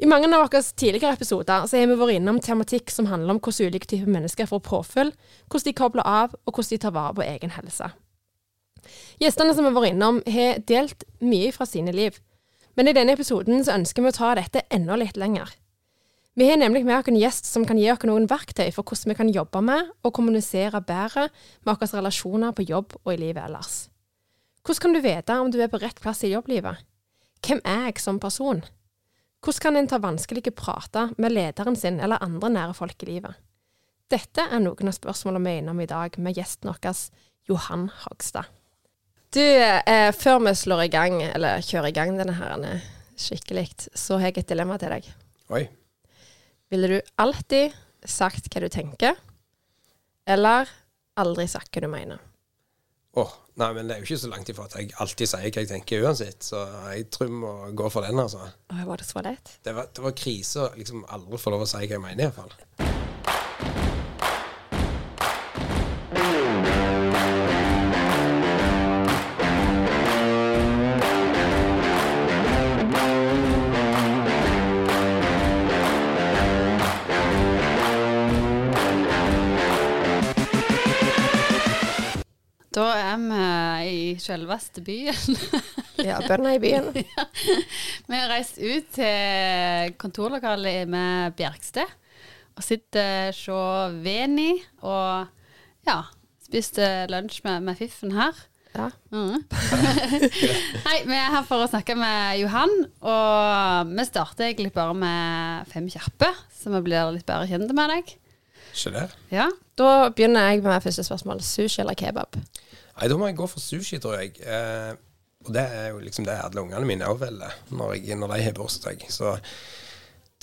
I mange av våre tidligere episoder så har vi vært innom tematikk som handler om hvordan ulike typer mennesker får påfyll, hvordan de kobler av, og hvordan de tar vare på egen helse. Gjestene som vi har vært innom, har delt mye fra sine liv. Men i denne episoden så ønsker vi å ta dette enda litt lenger. Vi har nemlig med oss en gjest som kan gi oss noen verktøy for hvordan vi kan jobbe med og kommunisere bedre med våre relasjoner på jobb og i livet ellers. Hvordan kan du vite om du er på rett plass i jobblivet? Hvem er jeg som person? Hvordan kan en ta vanskelige prater med lederen sin eller andre nære folk i livet? Dette er noen av spørsmålene vi er innom i dag med gjesten vår, Johan Hagstad. Du, eh, før vi slår i gang, eller kjører i gang denne her eh, skikkelig, så har jeg et dilemma til deg. Oi. Ville du alltid sagt hva du tenker, eller aldri sagt hva du mener? Åh, nei, men det er jo ikke så langt ifra at jeg alltid sier hva jeg tenker uansett, så jeg tror vi må gå for den, altså. Åh, var det så lett? Det var, det var krise å liksom aldri få lov å si hva jeg mener, iallfall. I selveste byen. Ja, bøndene i byen. Vi har reist ut til kontorlokalet med Bjerksted og sitter hos Veni og ja, spiste lunsj med, med Fiffen her. Ja. Mm. Hei, vi er her for å snakke med Johan, og vi starter egentlig bare med fem kjappe, så vi blir litt bedre kjent med deg. Ikke det? Ja. Da begynner jeg med første spørsmål. Sushi eller kebab? Nei, da må jeg gå for sushi, tror jeg. Eh, og det er jo liksom det alle ungene mine òg velger når, jeg- når de har bursdag. Så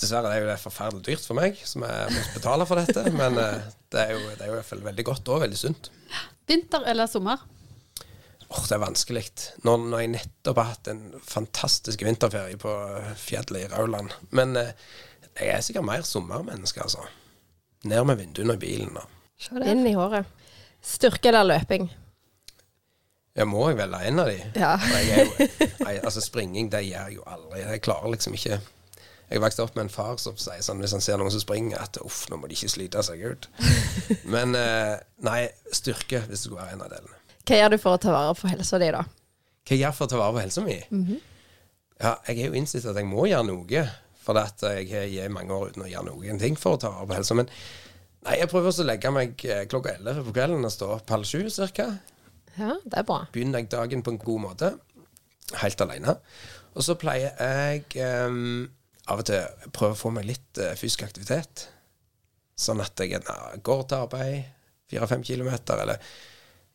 dessverre det er jo det forferdelig dyrt for meg, som jeg må betale for dette. Men eh, det er jo, det er jo i hvert fall veldig godt og veldig sunt. Vinter eller sommer? Åh, det er vanskelig. Når, når jeg nettopp har hatt en fantastisk vinterferie på fjellet i Rauland. Men eh, jeg er sikkert mer sommermenneske, altså. Ned med vinduene i bilen. Og. Inn i håret. Styrke eller løping? Ja, må jeg velge en av de? Ja. Jeg jo, jeg, altså Springing det gjør jeg jo aldri. Jeg klarer liksom ikke Jeg vokste opp med en far som sier sånn hvis han ser noen som springer, at uff, nå må de ikke slite seg ut. Men eh, nei, styrke, hvis det skulle være en av delene. Hva gjør du for å ta vare på helsa di, da? Hva jeg gjør for å ta vare på helsa mi? Ja, jeg er jo innsett at jeg må gjøre noe. For at jeg har gitt mange år uten å gjøre noen ting for å ta vare på helsa. Men nei, jeg prøver også å legge meg eh, klokka elleve på kvelden og stå opp halv sju cirka. Ja, det er bra. begynner jeg dagen på en god måte, helt alene. Og så pleier jeg um, av og til prøve å få meg litt uh, fysisk aktivitet. Sånn at jeg gjerne går til arbeid fire-fem kilometer, eller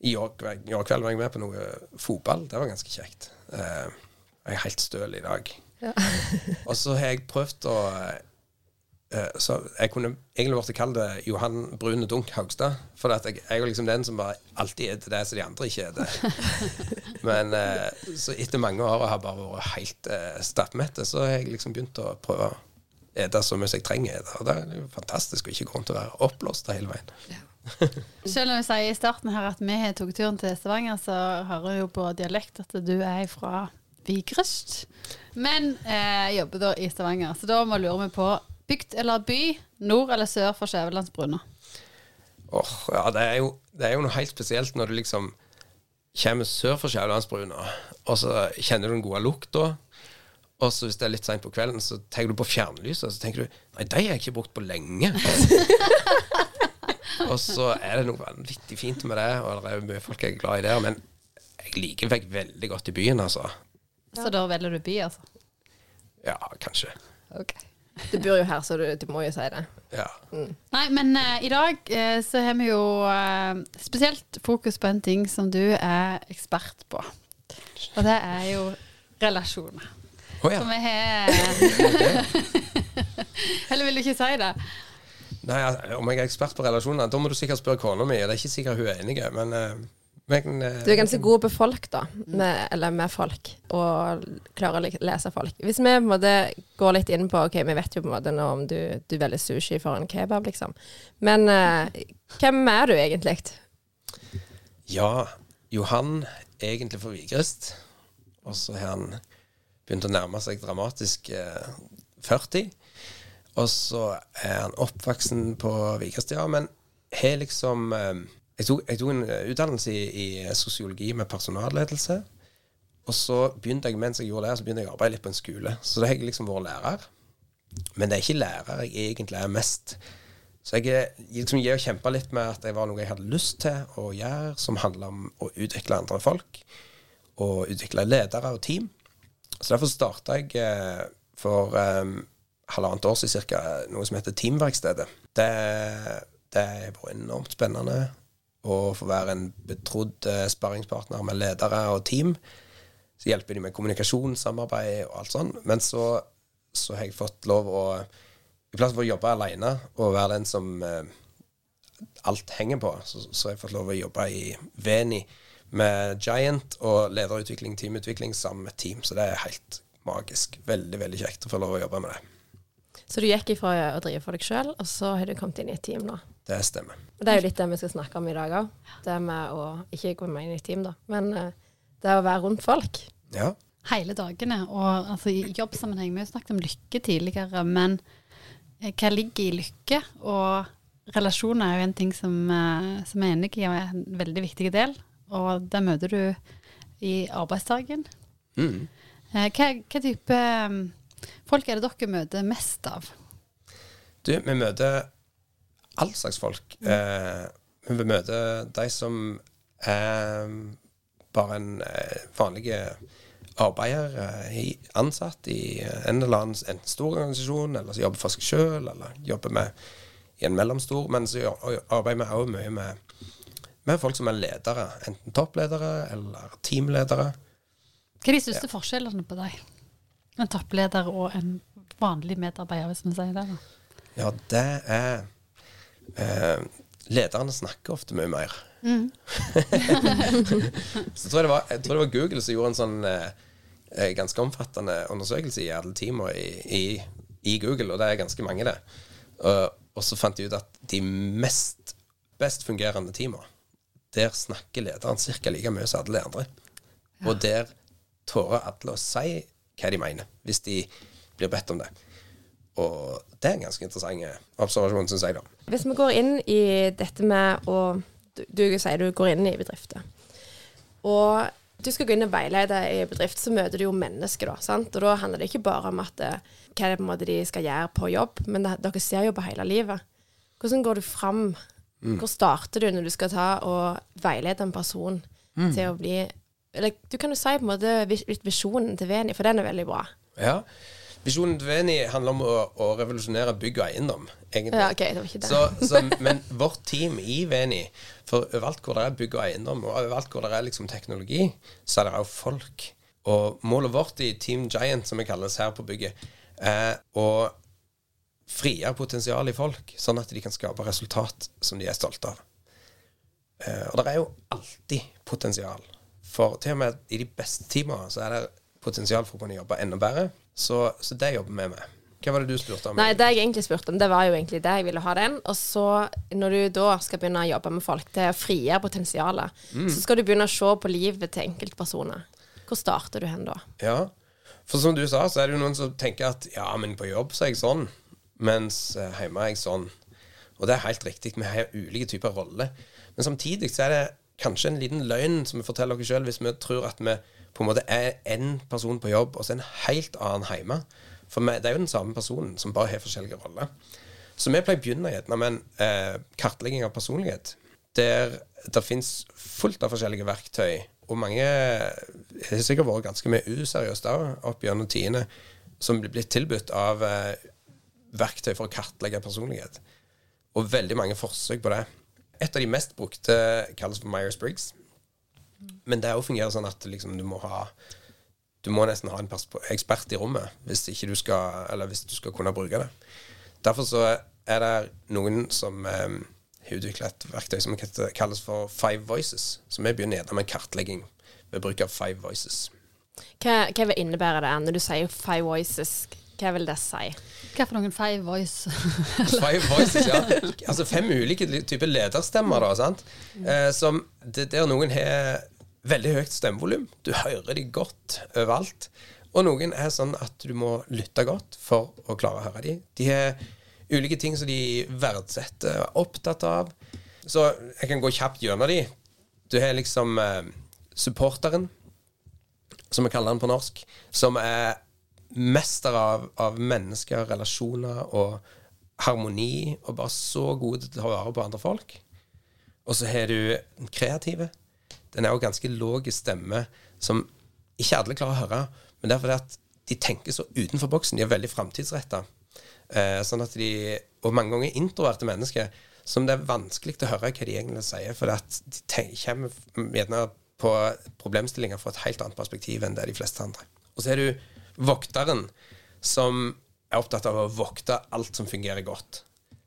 i år, i år kveld var jeg med på noe fotball. Det var ganske kjekt. Uh, jeg er helt støl i dag. og så har jeg prøvd å eh, så jeg kunne egentlig blitt kalt Johan Brune Dunk Haugstad. For at jeg, jeg er liksom den som bare alltid er til det som de andre ikke er til Men eh, så etter mange år og har bare vært helt eh, stappmette, så har jeg liksom begynt å prøve å spise så mye jeg trenger Det. Og det er jo fantastisk å ikke gå rundt og være oppblåst hele veien. Selv om vi sier i starten her at vi tok turen til Stavanger, så hører jeg jo på dialekt at du er fra Vigrest. Men eh, jobber da i Stavanger, så da må lurer vi på bygd eller by, nord eller sør for Skjævelandsbrua. Åh, ja, det er, jo, det er jo noe helt spesielt når du liksom kommer sør for Skjævelandsbrua, og så kjenner du den gode lukta. Og så hvis det er litt seint på kvelden, så tenker du på fjernlyset, og så tenker du Nei, de har jeg ikke brukt på lenge. og så er det noe vanvittig fint med det, og det er mye folk jeg er glad i der. Men jeg liker meg veldig godt i byen, altså. Så da velger du by, altså. Ja, kanskje. Du bor jo her, så du, du må jo si det. Ja. Nei, men uh, i dag uh, så har vi jo uh, spesielt fokus på en ting som du er ekspert på. Og det er jo relasjoner. Å ja. Som vi har Eller vil du ikke si det? Nei, altså, om jeg er ekspert på relasjoner, da må du sikkert spørre kona mi. Det er ikke sikkert hun er enig, men men, eh, Du er ganske god på folk, da. Med, eller med folk. Og klarer å lese folk. Hvis vi på en måte går litt inn på Ok, vi vet jo på en måte nå om du, du velger sushi for en kebab, liksom. Men eh, hvem er du egentlig? Ja, Johan egentlig fra Vigrest. Og så har han begynt å nærme seg dramatisk eh, 40. Og så er han oppvoksen på Vigrest, ja. men har liksom eh, jeg tok, jeg tok en eh, utdannelse i, i sosiologi med personalledelse. Og så begynte jeg mens jeg gjorde det, så begynte jeg å arbeide litt på en skole. Så da har jeg liksom vært lærer. Men det er ikke lærer jeg egentlig er mest. Så jeg er- liksom jeg kjempa litt med at det var noe jeg hadde lyst til å gjøre, som handla om å utvikle andre folk. Og utvikle ledere og team. Så derfor starta jeg eh, for um, halvannet år siden cirka, noe som heter Teamverkstedet. Det, det har vært enormt spennende å få være en betrodd eh, sparringspartner med ledere og team. Så hjelper de med kommunikasjon, samarbeid og alt sånn. Men så, så har jeg fått lov å I plass for å jobbe alene og være den som eh, alt henger på, så, så har jeg fått lov å jobbe i Veni med Giant og lederutvikling, teamutvikling sammen med team. Så det er helt magisk. Veldig, veldig kjekt å få lov å jobbe med det. Så du gikk ifra å drive for deg sjøl, og så har du kommet inn i et team nå. Det stemmer. Det er jo litt det vi skal snakke om i dag òg. Det med å ikke gå med inn i team, da, men eh, det å være rundt folk. Ja. Hele dagene. Og altså, i jobbsammenheng Vi har jo snakket om lykke tidligere, men eh, hva ligger i lykke? Og relasjoner er jo en ting som, eh, som er enig i er en veldig viktig del. Og det møter du i arbeidsdagen. Mm. Eh, Hva, hva type folk er det dere møter mest av? Du, vi møter all slags folk. Eh, vi møter de som er bare en eh, vanlig arbeider, eh, ansatt i en eller annen enten stor organisasjon, eller som jobber for seg sjøl, eller jobber med i en mellomstor. Men så arbeider vi òg mye med, med folk som er ledere. Enten toppledere eller teamledere. Hva er de største forskjellene på deg? En toppleder og en vanlig medarbeider, hvis vi sier det. da. Ja, det er eh, Lederne snakker ofte mye mer. så tror jeg, det var, jeg tror det var Google som gjorde en sånn eh, eh, ganske omfattende undersøkelse i alle teamer i, i, i Google, og det er ganske mange, det. Og, og så fant de ut at de mest best fungerende teamene, der snakker lederen ca. like mye som alle de andre. Og der tårer alle å si hva de mener, hvis de blir bedt om det. Og det er en ganske interessant observasjon, syns jeg, da. Hvis vi går inn i dette med å Du, du sier du går inn i bedrifter. Og du skal gå inn og veilede i bedrift, så møter du jo mennesker, da. sant? Og da handler det ikke bare om at eh, hva er det måte de skal gjøre på jobb, men det, dere ser jo på hele livet. Hvordan går du fram? Hvor starter du når du skal ta og veilede en person til å bli Eller du kan jo si på en måte visjonen til Veni, for den er veldig bra. Ja. Visjonen til Veni handler om å, å revolusjonere bygg og eiendom, egentlig. Ja, ok, det var ikke det. Så, så, men vårt team i Veni, for overalt hvor det er bygg og eiendom, og overalt hvor det er liksom teknologi, så er det òg folk. Og målet vårt i Team Giant, som vi kalles her på bygget, er å frigjøre potensial i folk, sånn at de kan skape resultat som de er stolte av. Eh, og det er jo alltid potensial. For til og med i de beste teamene så er det potensial for å kunne jobbe enda bedre. Så, så det jobber vi med. Hva var det du spurte om? Nei, det jeg egentlig spurte om, det var jo egentlig det jeg ville ha den. Og så, når du da skal begynne å jobbe med folk til å frigjøre potensialet, så skal du begynne å se på livet til enkeltpersoner. Hvor starter du hen da? Ja, for som du sa, så er det jo noen som tenker at ja, men på jobb så er jeg sånn, mens eh, hjemme er jeg sånn. Og det er helt riktig, vi har ulike typer roller. Men samtidig så er det kanskje en liten løgn som vi forteller oss sjøl, hvis vi tror at vi på en måte er én person på jobb og så en helt annen hjemme. For vi, det er jo den samme personen som bare har forskjellige roller. Så vi pleier å begynne gjerne med en eh, kartlegging av personlighet. Der det fins fullt av forskjellige verktøy. Og mange har sikkert vært ganske mye useriøst òg opp gjennom tidene, som blir blitt tilbudt av eh, verktøy for å kartlegge personlighet. Og veldig mange forsøk på det. Et av de mest brukte kalles for Myers-Briggs. Men det òg fungerer sånn at liksom, du må ha du må nesten ha en ekspert i rommet hvis, ikke du skal, eller hvis du skal kunne bruke det. Derfor så er det noen som har har utvikla et verktøy som kalles for Five Voices. Så vi begynner gjerne med kartlegging ved bruk av Five Voices. Hva, hva vil innebære det når du sier five voices? Hva vil det si? Hva for noen five voice? Five Voices, ja. Altså fem ulike typer lederstemmer, da. sant? Eh, som det, Der noen har veldig høyt stemmevolum. Du hører de godt overalt. Og noen er sånn at du må lytte godt for å klare å høre de. De har ulike ting som de verdsetter og er opptatt av. Så jeg kan gå kjapt gjennom de. Du har liksom eh, supporteren, som vi kaller den på norsk, som er mester av, av mennesker, relasjoner og harmoni, og bare så god til å ta vare på andre folk. Og så har du den kreative. Den er jo ganske låg stemme, som ikke alle klarer å høre. Men det er fordi at de tenker så utenfor boksen. De er veldig framtidsretta. Eh, sånn at de, og mange ganger introverte mennesker som det er vanskelig å høre hva de egentlig sier, for at de kommer gjerne på problemstillinger fra et helt annet perspektiv enn det de fleste andre. Og så er du vokteren, som er opptatt av å vokte alt som fungerer godt.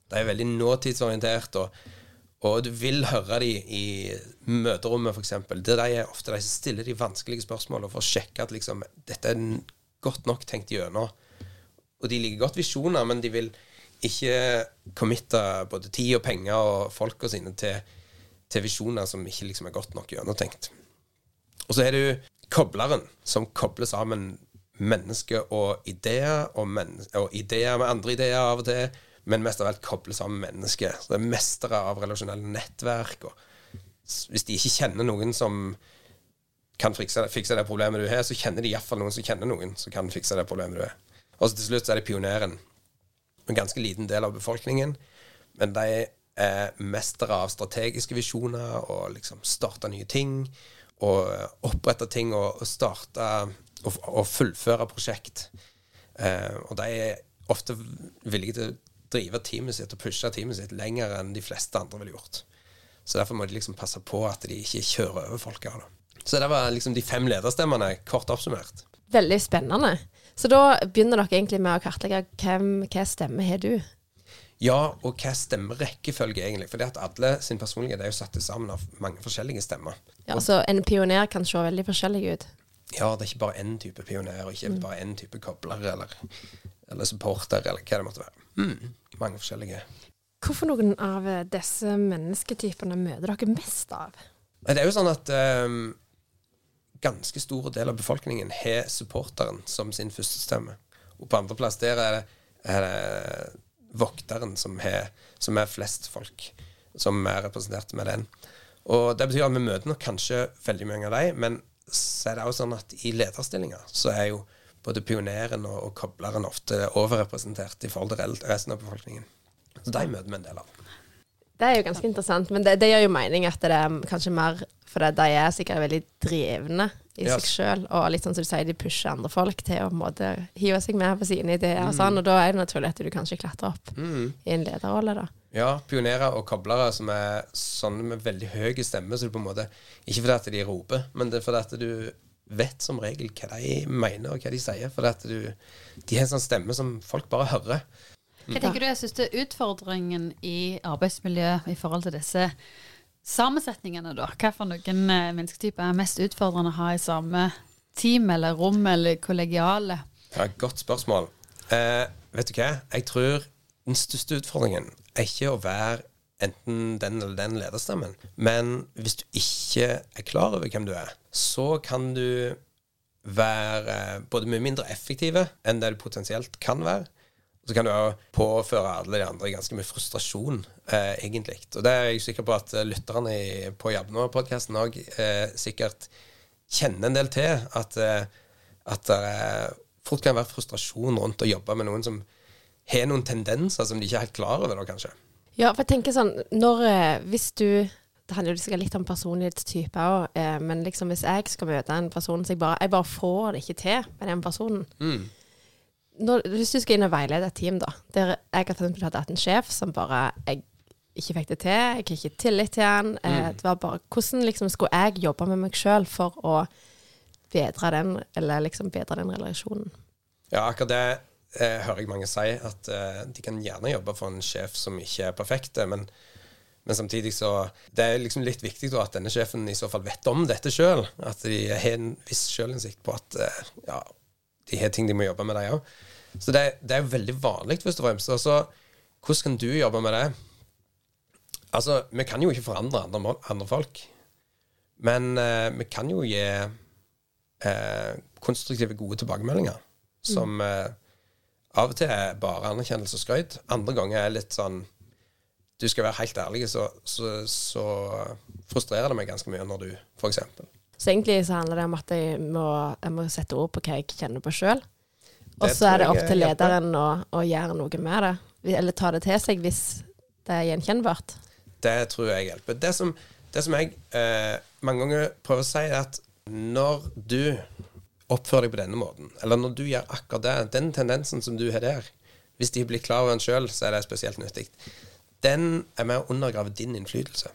De er veldig nåtidsorientert, og, og du vil høre dem i møterommet, f.eks. Det er ofte de som stiller de vanskelige spørsmålene for å sjekke at liksom, dette er godt nok tenkt gjennom. Og de liker godt visjoner, men de vil ikke committe både tid og penger og folka sine til, til visjoner som ikke liksom er godt nok gjennomtenkt. Og så er du kobleren, som kobler sammen mennesker og ideer, og, og, ideer med andre ideer av og til, men mest av alt koble sammen mennesker. Så det er mestere av relasjonelle nettverk. og Hvis de ikke kjenner noen som kan fikse, fikse det problemet du har, så kjenner de iallfall noen som kjenner noen som kan fikse det problemet du har. Og til slutt er det pioneren en ganske liten del av befolkningen. Men de er mestere av strategiske visjoner og liksom starte nye ting. Og opprette ting og, starte og, og fullføre prosjekt. Eh, og de er ofte villige til drive teamet sitt og pushe teamet sitt lenger enn de fleste andre ville gjort. Så derfor må de liksom passe på at de ikke kjører over folk av det. Så det var liksom de fem lederstemmene, kort oppsummert. Veldig spennende. Så da begynner dere egentlig med å kartlegge hvem, hva stemme har du? Ja, og hva stemmerekkefølge, egentlig. For at alle sin personlighet er jo satt sammen av mange forskjellige stemmer. Ja, Så en pioner kan se veldig forskjellig ut? Ja, det er ikke bare én type pioner, og ikke mm. bare én type kobler eller, eller, supporter, eller hva det måtte være. Mm, mange forskjellige. Hvorfor noen av disse mennesketypene møter dere mest av? Det er jo sånn at um, ganske stor del av befolkningen har supporteren som sin første stemme. Og på andreplass der er det, er det vokteren som, har, som, er flest folk som er representert med den. Og Det betyr at vi møter nok kanskje veldig mange av dem, men så er det også sånn at i lederstillinger så er jo både pioneren og, og kobleren ofte overrepresentert i forhold til resten av befolkningen. Så de møter vi en del av. Det er jo ganske interessant, men det, det gjør jo mening at det er kanskje mer For de er sikkert veldig drevne i yes. seg sjøl, og litt sånn som du sier, de pusher andre folk til å måte hive seg med på sine ideer mm. og sånn, og da er det naturlig at du kanskje klatrer opp mm. i en lederrolle, da. Ja, pionerer og koblere som er sånne med veldig høy stemme, så du på en måte Ikke fordi at de roper, men det er fordi at du vet som regel hva de mener og hva de sier. At du De har en sånn stemme som folk bare hører. Hva tenker du er største utfordringen i arbeidsmiljøet i forhold til disse sammensetningene, da? Hva for noen eh, mennesketyper er mest utfordrende å ha i samme team eller rom eller kollegiale? Ja, Godt spørsmål. Eh, vet du hva? Jeg tror den største utfordringen er ikke å være enten den eller den lederstemmen. Men hvis du ikke er klar over hvem du er, så kan du være både mye mindre effektive enn det du potensielt kan være. Så kan du òg påføre alle de andre ganske mye frustrasjon, eh, egentlig. Og det er jeg sikker på at lytterne i, på Jabnå-podkasten òg eh, sikkert kjenner en del til. At, eh, at det fort kan være frustrasjon rundt å jobbe med noen som har noen tendenser som de ikke er helt klar over, da, kanskje. Ja, for jeg tenker sånn når, eh, Hvis du Det handler jo sikkert litt om personlighetstype òg, eh, men liksom hvis jeg skal møte en person så jeg bare, jeg bare får det ikke til med den personen mm når, Hvis du skal inn og veilede et team, da, der jeg har for hatt en sjef som bare jeg ikke fikk det til, jeg har ikke tillit til han. Eh, mm. Det var bare, Hvordan liksom skulle jeg jobbe med meg sjøl for å bedre den, eller liksom bedre den relasjonen? Ja, akkurat det eh, hører jeg mange si, at eh, de kan gjerne jobbe for en sjef som ikke er perfekt, men, men samtidig så Det er liksom litt viktig da, at denne sjefen i så fall vet om dette sjøl. At de har en viss sjølinnsikt på at eh, ja, de har ting de må jobbe med, de òg. Så det, det er jo veldig vanlig, først og fremst. Altså, hvordan kan du jobbe med det? Altså, vi kan jo ikke forandre andre, andre folk. Men eh, vi kan jo gi eh, konstruktive, gode tilbakemeldinger. Som eh, av og til er bare anerkjennelse og skryt. Andre ganger er litt sånn Du skal være helt ærlig, så, så, så frustrerer det meg ganske mye når du, eksempel Så egentlig så handler det om at jeg må, jeg må sette ord på hva jeg kjenner på sjøl. Og så er det opp til lederen å, å gjøre noe med det. Eller ta det til seg hvis det er gjenkjennbart. Det tror jeg hjelper. Det som, det som jeg eh, mange ganger prøver å si, er at når du oppfører deg på denne måten, eller når du gjør akkurat det, den tendensen som du har der, hvis de blir klar over den sjøl, så er det spesielt nyttig. Den er med å undergrave din innflytelse.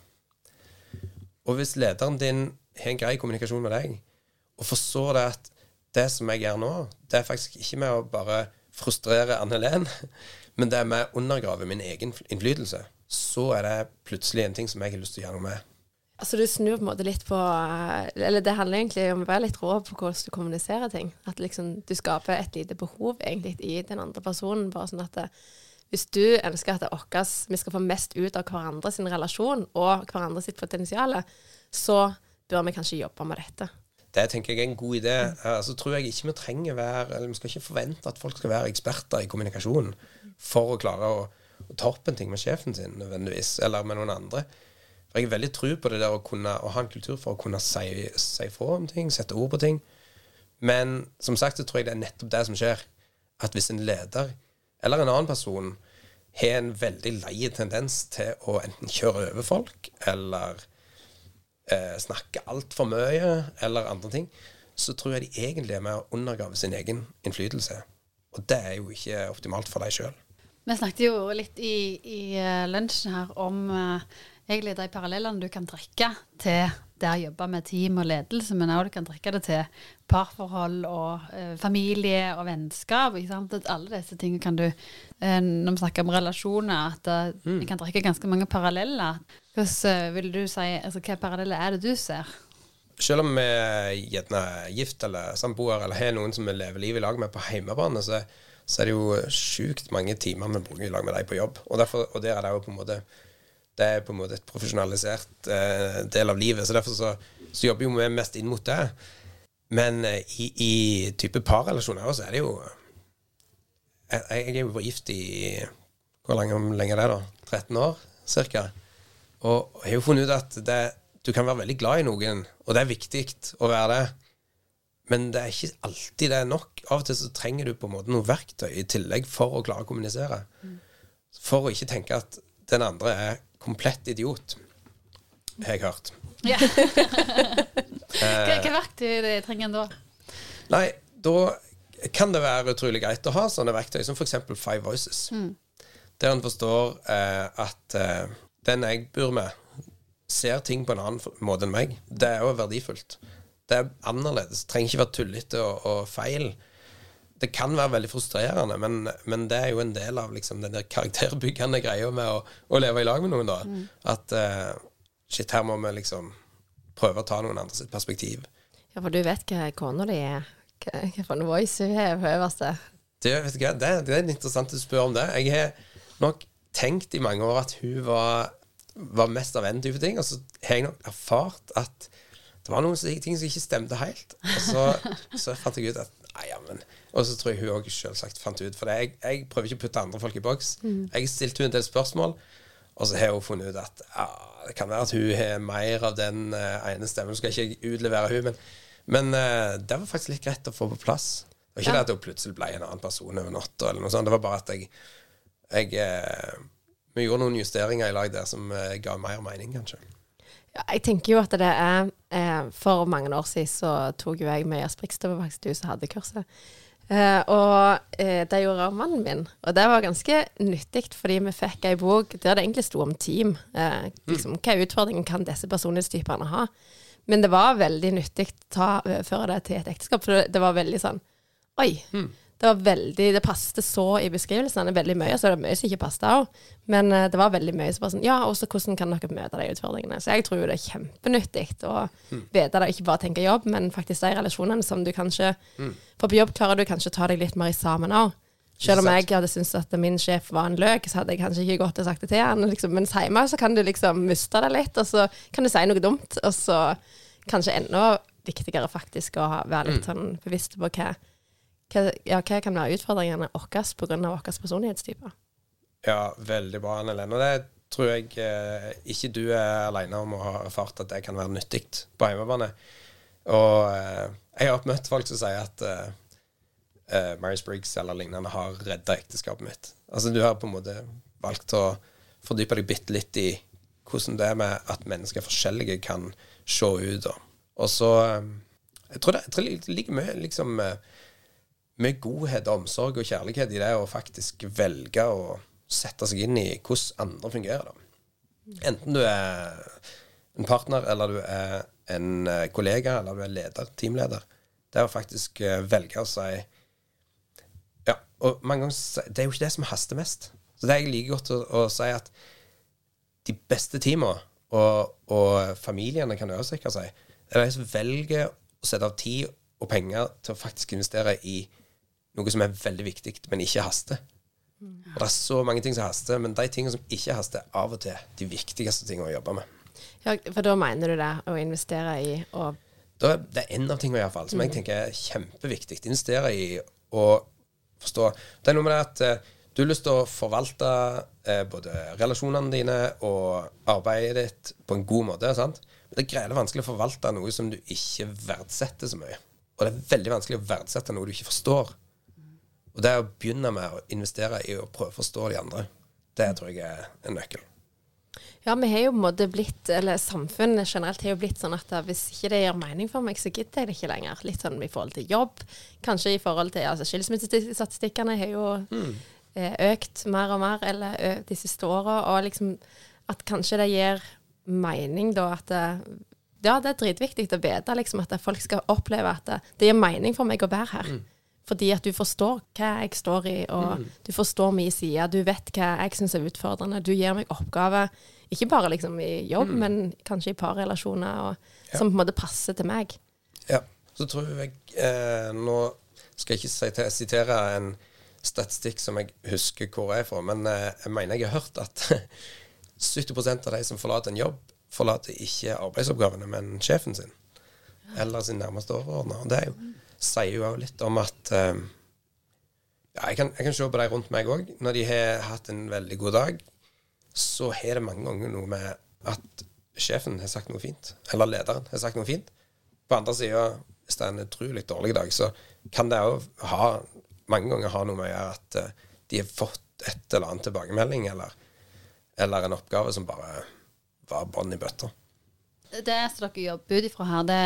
Og hvis lederen din har en grei kommunikasjon med deg, og forstår det at det som jeg gjør nå, det er faktisk ikke med å bare frustrere Anne Helen, men det er med å undergrave min egen innflytelse, så er det plutselig en ting som jeg har lyst til å gjøre noe med. Altså du snur på en måte litt på eh, Eller det handler egentlig om å være litt rå på hvordan du kommuniserer ting. At liksom du skaper et lite behov egentlig i den andre personen. Bare sånn at det, hvis du ønsker at det okkes, vi skal få mest ut av hverandres relasjon og hverandres sitt potensial, så bør vi kanskje jobbe med dette. Det tenker jeg er en god idé. Altså tror jeg ikke Vi trenger være, eller vi skal ikke forvente at folk skal være eksperter i kommunikasjon for å klare å, å ta opp en ting med sjefen sin nødvendigvis, eller med noen andre. For Jeg er veldig tro på det der å kunne å ha en kultur for å kunne si, si fra om ting, sette ord på ting. Men som sagt så tror jeg det er nettopp det som skjer. At hvis en leder eller en annen person har en veldig lei tendens til å enten kjøre over folk, eller eh, snakke altfor mye, eller andre ting, så tror jeg de egentlig er med å undergrave sin egen innflytelse. Og det er jo ikke optimalt for deg sjøl. Vi snakket jo litt i, i eh, lunsjen her om eh, egentlig de parallellene du kan trekke til det å jobbe med team og ledelse, men også du kan trekke det til parforhold og eh, familie og vennskap. Alle disse tingene kan du eh, Når vi snakker om relasjoner, at vi vi kan trekke ganske mange paralleller. Hvordan eh, vil du si, altså Hvilke paralleller er det du ser? Selv om vi er gift eller samboer eller har noen som vi lever livet i lag med på hjemmebane, så, så er det jo sjukt mange timer vi bruker i lag med dem på jobb. Og, derfor, og der er det jo på en måte det er på en måte et profesjonalisert eh, del av livet. Så derfor så, så jobber jo vi mest inn mot det. Men eh, i, i type parrelasjoner så er det jo Jeg, jeg er jo gift i Hvor lenge, lenge er det, da? 13 år cirka. Og jeg har jo funnet ut at det, du kan være veldig glad i noen, og det er viktig å være det. Men det er ikke alltid det er nok. Av og til så trenger du på en måte noe verktøy i tillegg for å klare å kommunisere. For å ikke tenke at den andre er komplett idiot, har jeg hørt. Ja. Hva, hva verktøy det trenger en da? Nei, da kan det være utrolig greit å ha sånne verktøy som f.eks. Five Voices. Der en forstår eh, at eh, den jeg bor med, ser ting på en annen måte enn meg. Det er jo verdifullt. Det er annerledes. Trenger ikke være tullete og, og feil. Det kan være veldig frustrerende, men, men det er jo en del av liksom, den der karakterbyggende greia med å, å leve i lag med noen. da. At uh, shit, her må vi liksom prøve å ta noen andre sitt perspektiv. Ja, for du vet hva kona di er. Hva for en voice hun har på øverste. Det, vet du hva, det, det er interessant å spørre om det. Jeg har nok tenkt i mange år at hun var, var mest av en type ting, og så har jeg nok erfart at det var noen ting som ikke stemte helt. Og så, så fant jeg ut at nei, ja, men Og så tror jeg hun òg selvsagt fant ut For jeg, jeg prøver ikke å putte andre folk i boks. Jeg stilte hun en del spørsmål, og så har hun funnet ut at ja, det kan være at hun har mer av den uh, ene stemmen. Så skal jeg ikke utlevere hun, men, men uh, det var faktisk litt greit å få på plass. Det var ikke Ja. det at hun plutselig ble en annen person over natta, eller noe sånt. Det var bare at jeg, jeg uh, Vi gjorde noen justeringer i lag der som ga mer mening, kanskje. Ja, jeg tenker jo at det er eh, For mange år siden så tok jo jeg med Jasper Rikstad på faktisk du som hadde kurset. Eh, og eh, det gjorde også mannen min. Og det var ganske nyttig, fordi vi fikk ei bok der det egentlig sto om team. Eh, liksom, hva utfordringer kan disse personlighetstypene ha? Men det var veldig nyttig å ta overføre det til et ekteskap, for det, det var veldig sånn Oi. Det var veldig, det passet så i beskrivelsene veldig mye, så det er mye som ikke passet òg. Men eh, det var veldig mye som var sånn Ja, og så hvordan kan dere møte de utfordringene? Så jeg tror jo det er kjempenyttig å vite det, ikke bare tenke jobb, men faktisk de relasjonene som du kanskje For på jobb klarer du kanskje å ta deg litt mer i sammen òg. Selv om jeg hadde syntes at min sjef var en løk, så hadde jeg kanskje ikke gått og sagt det til han. Liksom. Mens hjemme så kan du liksom miste det litt, og så kan du si noe dumt, og så kanskje enda viktigere faktisk å være litt sånn bevisst på hva, hva, ja, hva kan være utfordringene våre pga. vår personlighetstype. Ja, veldig bra, Anne Lene. Det tror jeg eh, ikke du er alene om å ha erfart at det kan være nyttig på hjemmebane. Og eh, jeg har møtt folk som sier at eh, eh, Myers-Briggs eller lignende har redda ekteskapet mitt. Altså du har på en måte valgt å fordype deg bitte litt i hvordan det er med at mennesker er forskjellige kan se ut. Og så eh, Jeg tror det, jeg tror det ligger mye liksom eh, med godhet, omsorg og kjærlighet i det å faktisk velge å sette seg inn i hvordan andre fungerer. Da. Enten du er en partner, eller du er en eh, kollega, eller du er leder, teamleder. Det er å faktisk eh, velge å si Ja, og mange ganger Det er jo ikke det som haster mest. Så det er jeg liker godt å, å si at de beste teamene, og, og familiene kan også sikre seg, det er de som velger å sette av tid og penger til å faktisk investere i noe som er veldig viktig, men ikke haster. Og det er så mange ting som haster, men de tingene som ikke haster, er av og til de viktigste tingene å jobbe med. Ja, for da mener du det, å investere i å Da er det en av tingene iallfall som jeg tenker er kjempeviktig. Investere i å forstå Det er noe med det at eh, du har lyst til å forvalte eh, både relasjonene dine og arbeidet ditt på en god måte. sant? Men det er greit vanskelig å forvalte noe som du ikke verdsetter så mye. Og det er veldig vanskelig å verdsette noe du ikke forstår. Og det å begynne med å investere i å prøve å forstå de andre, det tror jeg er en nøkkel. Ja, vi har jo på en måte blitt, eller samfunnet generelt har jo blitt sånn at hvis ikke det gir mening for meg, så gidder jeg det ikke lenger. Litt sånn i forhold til jobb, kanskje i forhold til altså Skilsmissestatistikkene har jo mm. økt mer og mer eller, de siste åra, og liksom at kanskje det gir mening da at det, Ja, det er dritviktig å vite liksom at folk skal oppleve at det, det gir mening for meg å være her. Fordi at du forstår hva jeg står i, og du forstår min side. Du vet hva jeg syns er utfordrende. Du gir meg oppgaver, ikke bare liksom i jobb, men kanskje i parrelasjoner, og, som på en måte passer til meg. Ja. Så tror jeg eh, Nå skal jeg ikke sitere en statistikk som jeg husker hvor jeg er fra, men eh, jeg mener jeg har hørt at 70% av de som forlater en jobb, forlater ikke arbeidsoppgavene, men sjefen sin. Eller sin nærmeste overordna. Det er jo, sier jo òg litt om at eh, Ja, jeg kan, jeg kan se på de rundt meg òg. Når de har hatt en veldig god dag, så har det mange ganger noe med at sjefen har sagt noe fint. Eller lederen har sagt noe fint. På andre sida, hvis det er en utrolig dårlig dag, så kan det òg mange ganger ha noe med at eh, de har fått et eller annet tilbakemelding, eller, eller en oppgave som bare var bånn i bøtta. Det som dere jobber ut ifra her, det,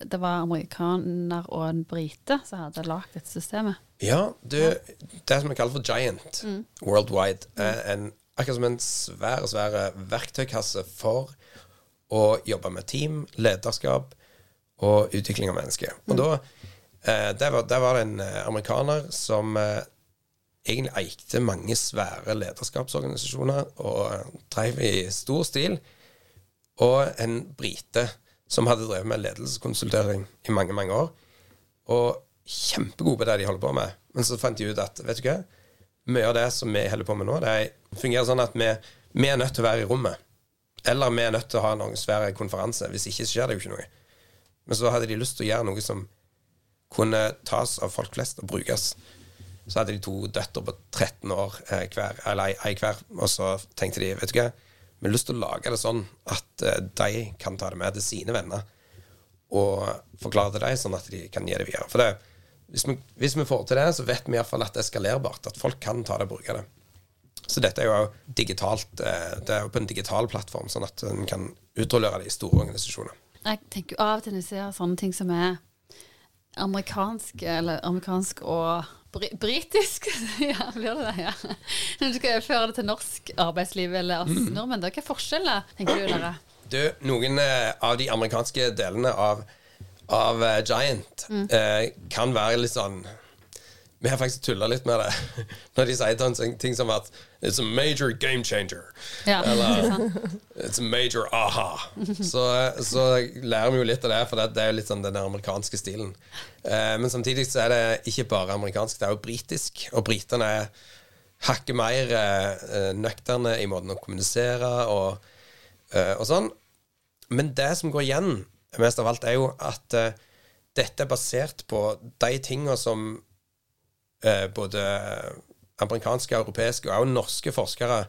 er det var amerikaner og en brite som hadde lagd dette systemet. Ja, du, det som vi kaller for Giant worldwide, er en, akkurat som en svær, svær verktøykasse for å jobbe med team, lederskap og utvikling av mennesker. Og da eh, der, var, der var det en eh, amerikaner som eh, egentlig eikte mange svære lederskapsorganisasjoner og eh, drev i stor stil, og en brite som hadde drevet med ledelseskonsultering i mange, mange år. Og kjempegode på det de holder på med. Men så fant de ut at vet du hva, mye av det som vi holder på med nå, det fungerer sånn at vi, vi er nødt til å være i rommet. Eller vi er nødt til å ha noen svær konferanse. Hvis ikke så skjer det jo ikke noe. Men så hadde de lyst til å gjøre noe som kunne tas av folk flest og brukes. Så hadde de to døtre på 13 år eh, hver, eller ei, hver, og så tenkte de vet du hva, vi har lyst til å lage det sånn at eh, de kan ta det med til sine venner og forklare til dem, sånn at de kan gi det videre. For det, hvis, vi, hvis vi får til det, så vet vi iallfall at det er skalerbart, at folk kan ta det og bruke det. Så dette er jo digitalt, eh, det er jo på en digital plattform, sånn at en kan utrullere det i store organisasjoner. Jeg tenker jo av og til når jeg ser sånne ting som er amerikansk, eller amerikansk og bri britisk Ja, blir det det? Ja. Når du skal føre det til norsk arbeidsliv eller oss nordmenn, da, hva er forskjellen, tenker du dere? Du, noen eh, av de amerikanske delene av, av Giant Giant eh, kan være litt sånn Vi har faktisk tulla litt med det når de sier ting som at It's a major game changer. Ja, Eller- It's a major aha. Så, så lærer vi jo litt av det, for det, det er jo litt sånn den amerikanske stilen. Eh, men samtidig så er det ikke bare amerikansk, det er jo britisk. Og britene er hakket mer eh, nøkterne i måten å kommunisere og, eh, og sånn. Men det som går igjen mest av alt, er jo at eh, dette er basert på de tingene som eh, både amerikanske, europeiske og også norske forskere,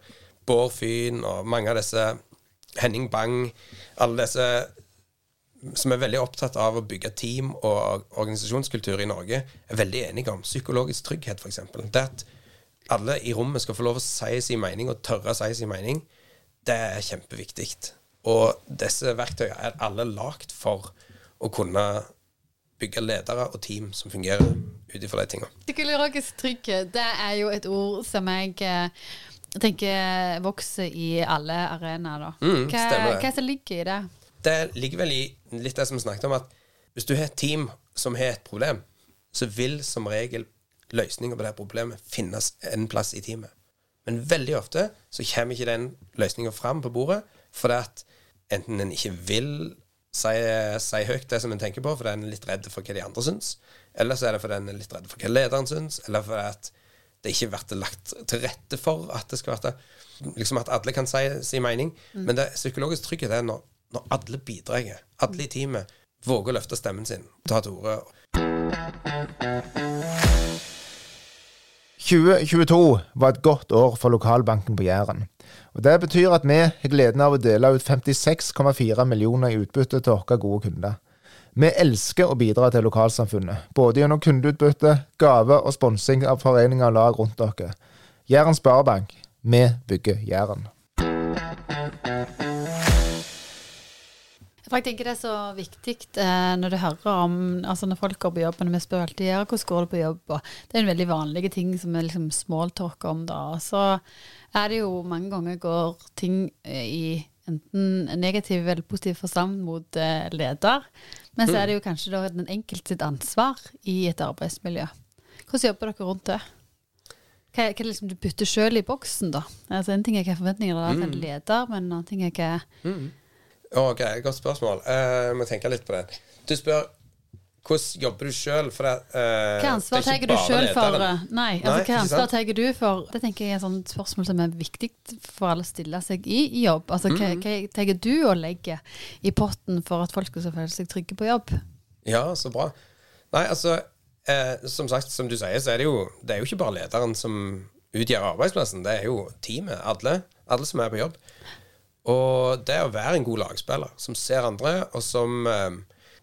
Bård Fyn og mange av disse Henning Bang, alle disse som er veldig opptatt av å bygge team og organisasjonskultur i Norge, er veldig enige om. Psykologisk trygghet, f.eks. Det at alle i rommet skal få lov å si sin mening, og tørre å si sin mening, det er kjempeviktig. Og disse verktøyene er alle lagd for å kunne bygge ledere og team som fungerer ut ifra de tingene. Psykologisk trygghet, det er jo et ord som jeg eh, tenker vokser i alle arenaer, da. Mm, hva, det. hva som ligger i det? Det ligger vel i litt det som vi snakket om, at hvis du har et team som har et problem, så vil som regel løsninga på det problemet finnes en plass i teamet. Men veldig ofte så kommer ikke den løsninga fram på bordet fordi at enten en ikke vil si, si høyt det som en tenker på, fordi en er litt redd for hva de andre syns, eller så er det fordi en er litt redd for hva lederen syns, eller fordi at det ikke blir lagt til rette for at det skal være liksom at alle kan si sin mening. Men det psykologisk trygghet er når, når alle bidrar. Alle i teamet våger å løfte stemmen sin, ta til orde. 2022 var et godt år for lokalbanken på Jæren. Og Det betyr at vi har gleden av å dele ut 56,4 millioner i utbytte til våre gode kunder. Vi elsker å bidra til lokalsamfunnet, både gjennom kundeutbytte, gave og sponsing av foreninger og lag rundt dere. Jæren Sparebank. Vi bygger Jæren. Jeg tenker det er så viktig eh, når du hører om Altså når folk går på jobb, og vi spør alltid ja, hvordan går det på jobb, og det er en veldig vanlige ting som er liksom smalltalk om da. Og så er det jo mange ganger går ting eh, i enten negativ eller positiv forstand mot eh, leder, men så er det jo kanskje da den enkelte sitt ansvar i et arbeidsmiljø. Hvordan jobber dere rundt det? Hva, hva liksom du putter sjøl i boksen, da? Altså En ting er hva forventninger det er til en leder, men en annen ting er hva Ok, godt spørsmål. Eh, Jeg må tenke litt på det. Du spør hvordan jobber du sjøl? For det, eh, Hva ansvar tar du sjøl for lederen. Nei, altså Nei, hva ansvar tar du for Det tenker jeg er et spørsmål som er viktig for alle å stille seg i, i jobb. Altså hva, Mm. hva tar du og legger i potten for at folk skal føle seg trygge på jobb? Ja, så bra. Nei, altså eh, Som sagt, som du sier, så er det jo Det er jo ikke bare lederen som utgjør arbeidsplassen. Det er jo teamet. Alle. Alle som er på jobb. Og det å være en god lagspiller som ser andre, og som eh,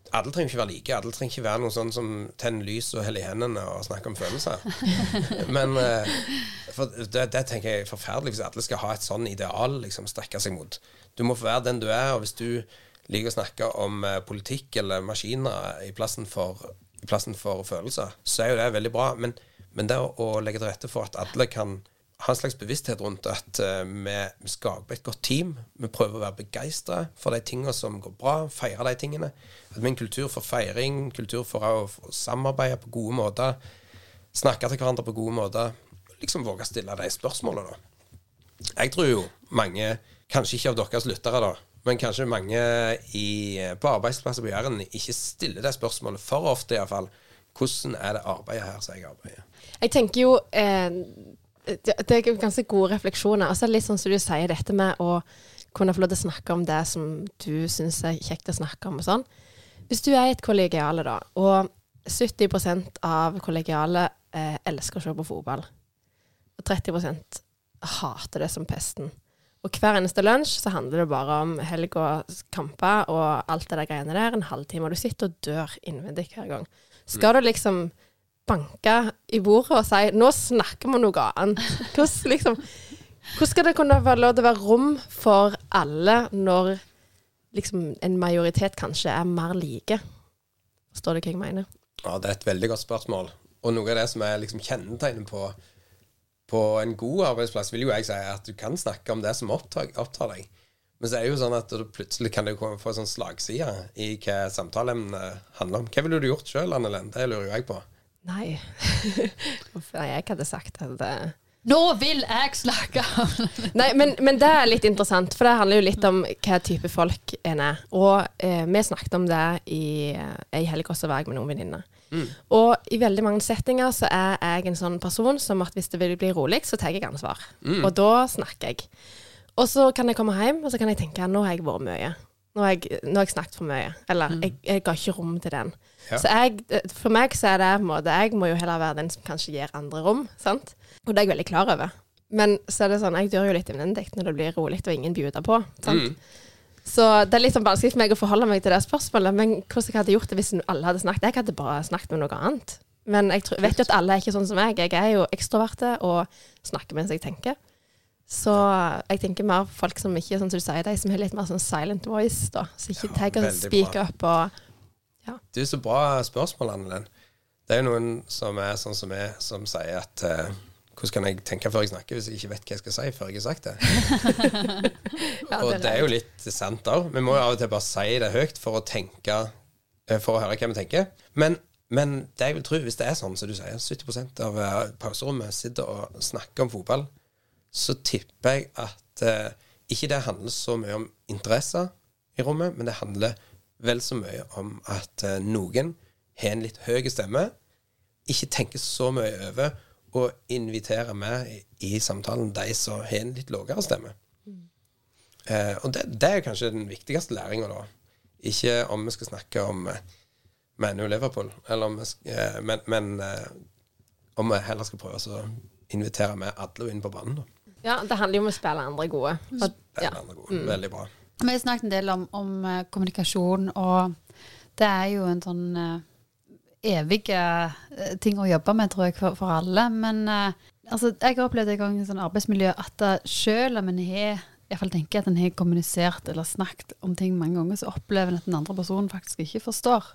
Alle trenger ikke være like. Alle trenger ikke være noe sånn som tenner lys og heller i hendene og snakker om følelser. Men eh, det, det tenker jeg er forferdelig hvis alle skal ha et sånn ideal liksom strekke seg mot. Du må få være den du er, og hvis du liker å snakke om eh, politikk eller maskiner i plassen for, i plassen for følelser, så er jo det veldig bra. Men, men det å, å legge til rette for at alle kan ha en slags bevissthet rundt at eh, vi, skaper et godt team. Vi prøver å være begeistra for de tingene som går bra, feire de tingene. At vi er en kultur for feiring, kultur for å, for å samarbeide på gode måter. Snakke til hverandre på gode måter. Liksom våge å stille de spørsmålene, da. Jeg tror jo mange, kanskje ikke av deres lyttere, da, men kanskje mange i, på arbeidsplasser på Jæren ikke stiller det spørsmålet for ofte, iallfall. Hvordan er det arbeidet her som jeg arbeider? Jeg tenker jo eh, det, det er ganske gode refleksjoner. Altså litt sånn som du sier, dette med å kunne få lov til å snakke om det som du syns er kjekt å snakke om og sånn. Hvis du er i et kollegiale, da, og 70 av kollegialet eh, elsker å se på fotball, og 30% hater det som pesten. Og hver eneste lunsj så handler det bare om helg og kamper og alt det der greiene der, en halvtime. Og du sitter og dør innvendig hver gang. Skal du liksom banke i bordet og si 'nå snakker vi noe annet'? Hvordan, liksom, hvordan skal det kunne være lov til å være rom for alle når liksom en majoritet kanskje er mer like? Forstår du hva jeg mener? Ja, Det er et veldig godt spørsmål. Og noe av det som er liksom kjennetegnet på, på en god arbeidsplass, vil jo jeg si at du kan snakke om det som opptar, opptar deg. Men så er det jo sånn at plutselig kan det komme- få sånn slagside i hva samtaleemnet handler om. Hva ville du gjort sjøl, Annelen? Det lurer jo jeg på. Nei. Nei, jeg hadde sagt at det Nå vil jeg snakke! Nei, men, men det er litt interessant, for det handler jo litt om hva type folk en er. Og eh, vi snakket om det i ei helg også var jeg med noen venninner. Og i veldig mange settinger så er jeg en sånn person som at hvis det vil bli rolig, så tar jeg ansvar. Og da snakker jeg. Og så kan jeg komme hjem, og så kan jeg tenke nå har jeg vært mye. Nå har jeg, nå har jeg snakket for mye. Eller jeg, jeg ga ikke rom til den. Ja. Så jeg, for meg så er det på en måte Jeg må jo heller være den som kanskje gir andre rom, sant? Og det er jeg veldig klar over. Men så er det sånn, jeg dør jo litt innvendig når det blir rolig og ingen bjuder på. sant? Mm. Så det er litt sånn vanskelig for meg å forholde meg til det spørsmålet. Men hvordan jeg hadde gjort det hvis alle hadde snakket? Jeg hadde bare snakket med noe annet. Men jeg tror, vet jo at alle er ikke sånn som meg. Jeg er jo ekstroverte og snakker mens jeg tenker. Så jeg tenker mer folk som ikke, sånn som du sier, de som har litt mer sånn silent voice, da. Så ikke Ja, tar å speak up og Det er så bra spørsmål, Annelen. Det er noen som er sånn som meg, som sier at uh, hvordan kan jeg tenke før jeg snakker, hvis jeg ikke vet hva jeg skal si før jeg har sagt det? ja, og det er jo litt sant òg. Vi må jo av og til bare si det høyt for å tenke eh, For å høre hva vi tenker. Men, men det jeg vil tro, hvis det er sånn som du sier, 70% av eh, pauserommet sitter og snakker om fotball, så tipper jeg at eh, ikke det handler så mye om interesser i rommet, men det handler vel så mye om at eh, noen har en litt høy stemme, ikke tenker så mye over å invitere med i, i samtalen de som har en litt lavere stemme. Eh, og det, det er kanskje den viktigste læringa, da. Ikke om vi skal snakke om eh, ManU og Liverpool, eller om vi sk eh, men, men om vi heller skal prøve å invitere med alle inn på banen. da. Ja, det handler jo om å spille andre gode. Spille er ja. andre gode. Veldig bra. Vi har snakket en del om, om eh, kommunikasjon, og det er jo en sånn evige evig eh, ting å jobbe med, tror jeg, for, for alle. Men eh, altså, jeg opplevd en gang i sånn arbeidsmiljø at selv om en har iallfall tenker at en har kommunisert eller snakket om ting mange ganger, så opplever en at den andre personen faktisk ikke forstår.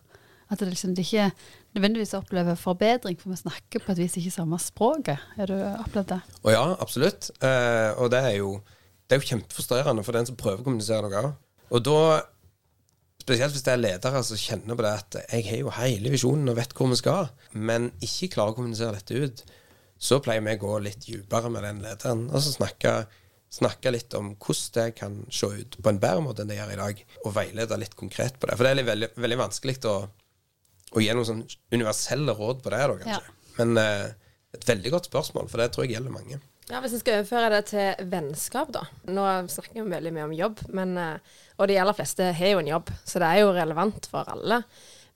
At det liksom ikke nødvendigvis opplever forbedring, for vi snakker på et vis ikke samme språket. Har du opplevd det? Å ja, absolutt. Eh, og det er jo Det er jo kjempefrustrerende for den som prøver å kommunisere noe. Og da, spesielt hvis det er ledere som kjenner på det at jeg har jo hele visjonen og vet hvor vi skal, men ikke klarer å kommunisere dette ut, så pleier vi å gå litt dypere med den lederen. Og så snakke, snakke litt om hvordan det kan se ut på en bedre måte enn det gjør i dag, og veilede litt konkret på det. For det er veldig, veldig vanskelig å, å gi noen sånn universelle råd på det, da, kanskje. Men eh, et veldig godt spørsmål, for det tror jeg gjelder mange. Ja, Hvis en skal overføre det til vennskap, da. Nå snakker vi veldig mye om jobb, men, eh, og de aller fleste har jo en jobb, så det er jo relevant for alle.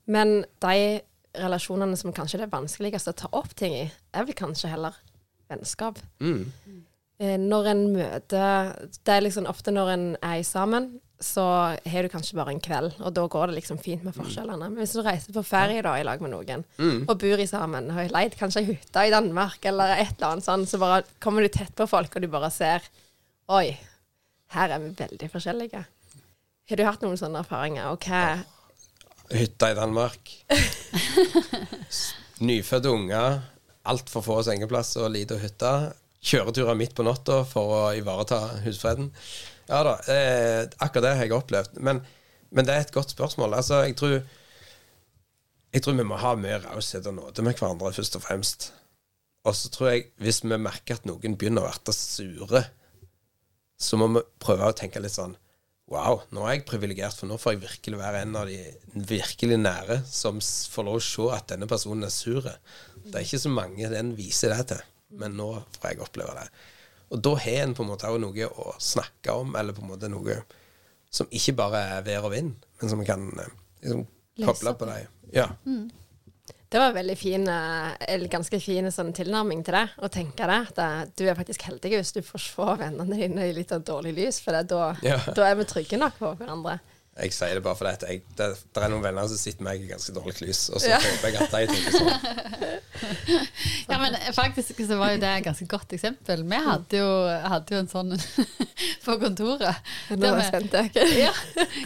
Men de relasjonene som kanskje det er vanskeligst å ta opp ting i, er vel kanskje heller vennskap. Mm. Eh, Når en møter Det er liksom ofte når en er sammen, så har du kanskje bare en kveld, og da går det liksom fint med forskjellene. Men hvis du reiser på ferie da i lag med noen, og bor i sammen, har leid kanskje ei hytte i Danmark eller et eller annet sånn, så bare kommer du tett på folk, og du bare ser Oi, her er vi veldig forskjellige. Har du hatt noen sånne erfaringer? Og hva Hytta i Danmark. Nyfødte unger. Altfor få sengeplasser og lite hytte. Kjøreturer midt på natta for å ivareta husfreden. Ja da, eh, akkurat det har jeg opplevd. Men, men det er et godt spørsmål. Altså, jeg tror Jeg tror vi må ha mye raushet og nåde med hverandre, først og fremst. Og så tror jeg, hvis vi merker at noen begynner å være sure, så må vi prøve å tenke litt sånn Wow, nå er jeg privilegert, for nå får jeg virkelig være en av de virkelig nære som får lov å se at denne personen er sur. Det er ikke så mange den viser det til, men nå får jeg oppleve det. Og da har en på en måte også noe å snakke om, eller på en måte noe som ikke bare er vær og vind, men som kan eh, liksom, koble på deg. Ja. Det var en veldig fin, eh, eller ganske fin sånn tilnærming til det, å tenke det. At eh, du er faktisk heldig hvis du får se vennene dine i litt av dårlig lys, for det, da, Ja. da er vi trygge nok på hverandre. Jeg sier det bare fordi at jeg, det, det er noen venner som sitter med meg i ganske dårlig lys, og så Ja. håper jeg at de tenker sånn. Ja, men faktisk så var jo det et ganske godt eksempel. Vi hadde jo, hadde jo en sånn på kontoret. Nå er jeg spent. jeg. ja,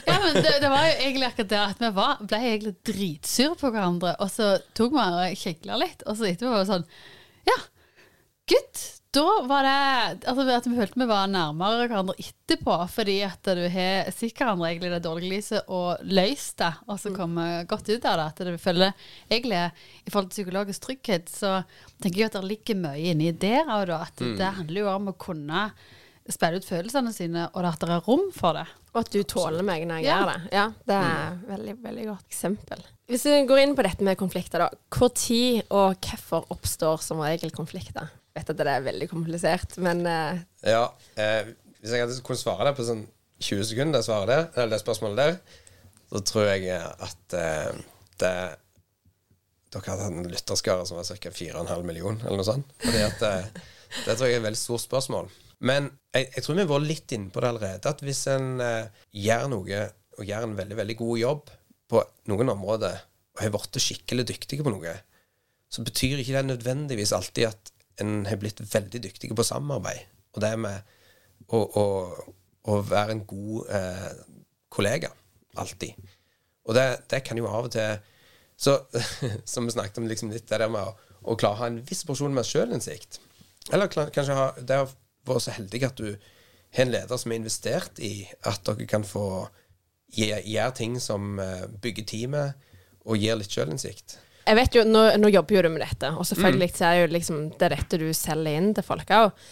ja, men det, det var jo egentlig akkurat det at vi var, ble egentlig dritsure på hverandre, og så tok vi og kjekla litt, og så etterpå var det sånn Ja, gutt, da var det altså at vi følte vi var nærmere hverandre etterpå, fordi at du har sikkert andre egentlig i det dårlige lyset og løst det, og så kommet godt ut av det. At du føler egentlig i forhold til psykologisk trygghet, så tenker jeg at det ligger mye inni der òg, da. At det handler jo om å kunne spille ut følelsene sine, og at det er rom for det. Og at du tåler meg når jeg Ja. gjør det. Ja, Det er et veldig, veldig godt eksempel. Hvis vi går inn på dette med konflikter, da. Tid og hvorfor oppstår som regel konflikter? Vet at det er veldig komplisert, men eh, Ja, eh, hvis jeg hadde kunnet svare det på sånn 20 sekunder det, svaret svare det, eller det spørsmålet der, så tror jeg at eh, det Dere hadde hatt en lytterskare som var ca. 4,5 millioner, eller noe sånt. Fordi at eh, Det tror jeg er et veldig stort spørsmål. Men jeg, jeg tror vi har vært litt inne på det allerede. At hvis en eh, gjør noe, og gjør en veldig, veldig god jobb på noen områder, og har blitt skikkelig dyktig på noe, så betyr ikke det nødvendigvis alltid at en har blitt veldig dyktig på samarbeid. Og det med å, å, å være en god eh, kollega. Alltid. Og det, det kan jo av og til så, Som vi snakket om liksom litt det der med å, å klare å ha en viss porsjon med sjølinnsikt. Eller kanskje ha det å være så heldig at du har en leder som er investert i at dere kan få gjøre ting som eh, bygger teamet, og gir litt sjølinnsikt. Jeg vet jo, nå, nå jobber jo du med dette, og selvfølgelig så er det jo liksom det er dette du selger inn til folk òg.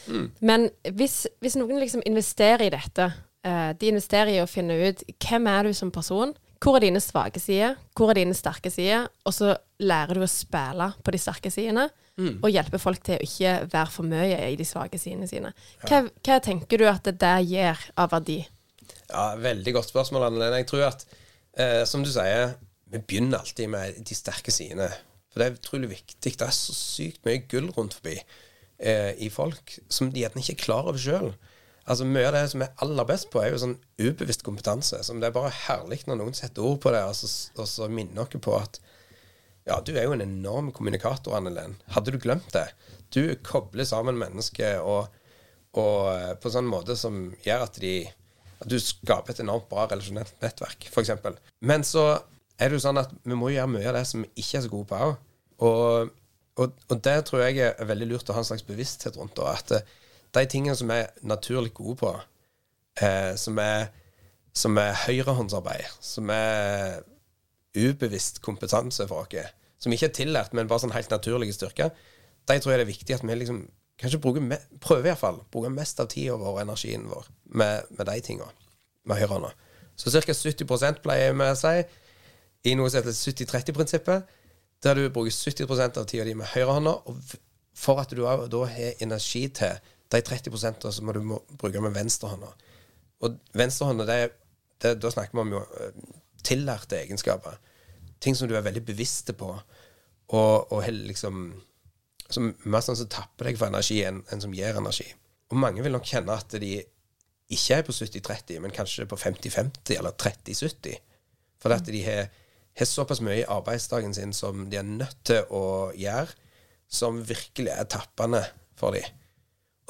Men hvis, hvis noen liksom investerer i dette, uh, de investerer i å finne ut hvem er du som person, hvor er dine svake sider, hvor er dine sterke sider, og så lærer du å spille på de sterke sidene, og hjelpe folk til å ikke være for mye i de svake sidene sine. Hva, hva tenker du at det der gir av verdi? Ja, Veldig godt spørsmål, Annelene. Jeg tror at, eh, som du sier, vi begynner alltid med de sterke sidene. For det er utrolig viktig. Det er så sykt mye gull rundt forbi eh, i folk som de gjerne ikke er klar over sjøl. Altså, mye av det som er aller best på, er jo sånn ubevisst kompetanse. Som det er bare herlig når noen setter ord på det, og så, og så minner dere på at ja, du er jo en enorm kommunikator, Annelen. Hadde du glemt det? Du kobler sammen mennesker og, og eh, på en sånn måte som gjør at de at du skaper et enormt bra relasjonelt nettverk, f.eks. Men så er det jo sånn at vi må gjøre mye av det som vi ikke er så gode på òg. Og, og, og det tror jeg er veldig lurt å ha en slags bevissthet rundt. Da, at eh, de tingene som vi er naturlig gode på, eh, som er, er høyrehåndsarbeid, som er ubevisst kompetanse for oss, som ikke er tillært, men bare sånn helt naturlige styrker, de tror jeg det er viktig at vi liksom kanskje bruker me prøver fall, bruker mest av tida vår og energien vår med, med de tinga, med høyrehånda. Så ca. 70 pleier vi å si, i noe som heter 70-30-prinsippet, der du bruker 70 av tida di med høyrehånda, for at du da har energi til de 30 som du må bruke med venstrehånda. Og venstrehånda, det, det, da snakker vi om jo eh, tillærte egenskaper. Ting som du er veldig bevisste på, og, og liksom Som mer sånn som tapper deg for energi enn enn som gir energi. Og mange vil nok kjenne at de ikke er på 70-30, men kanskje på 50-50 eller 30-70. For at de har, har såpass mye i arbeidsdagen sin som de er nødt til å gjøre, som virkelig er tappende for dem.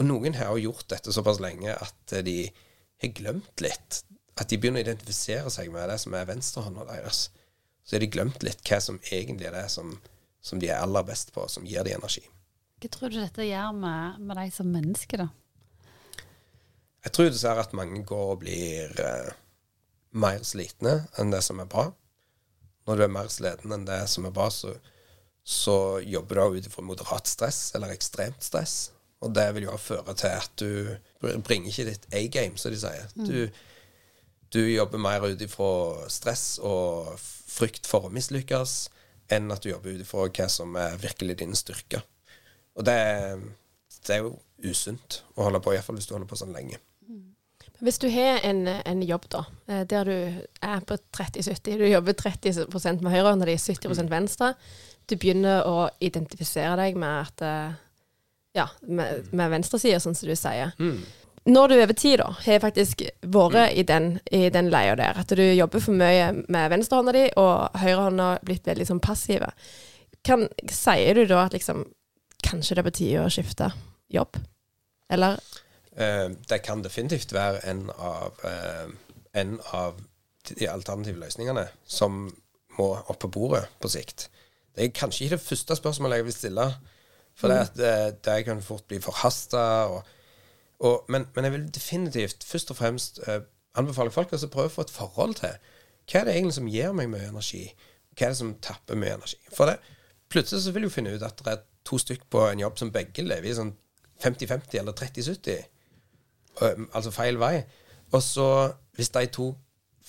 Og noen har jo gjort dette såpass lenge at de har glemt litt. At de begynner å identifisere seg med det som er venstrehånda deres. Så har de glemt litt hva som egentlig er det som, som de er aller best på, som gir dem energi. Hva tror du dette gjør med, med deg som menneske, da? Jeg tror dessverre at mange går og blir eh, mer slitne enn det som er bra. Når du er mer sliten enn det som er bra, så, så jobber du ut ifra moderat stress eller ekstremt stress. Og det vil jo føre til at du bringer ikke ditt A-game, som de sier. Du, du jobber mer ut ifra stress og frykt for å mislykkes enn at du jobber ut ifra hva som er virkelig dine styrker. Og det, det er jo usunt å holde på, iallfall hvis du holder på sånn lenge. Hvis du har en, en jobb da, eh, der du er på 30-70, du jobber 30% med høyrehånda di, 70% venstre, du begynner å identifisere deg med at eh, ja, med, med venstresida, sånn som du sier. Når du over tid da, har faktisk vært i den, i den leia der, at du jobber for mye med venstrehånda di, og høyrehånda blitt veldig sånn passive, kan, sier du da at liksom, kanskje det er på tide å skifte jobb? Eller det kan definitivt være en av, eh, en av de alternative løsningene som må opp på bordet på sikt. Det er kanskje ikke det første spørsmålet jeg vil stille, for det, at, eh, det kan fort bli forhasta. Men, men jeg vil definitivt først og fremst eh, anbefale folk å prøve å få et forhold til hva er det egentlig som gir meg mye energi. Hva er det som tapper mye energi? For det, plutselig så vil du finne ut at det er to stykk på en jobb som begge lever i sånn 50-50 eller 30-70 ø, altså feil vei. Og så, hvis de to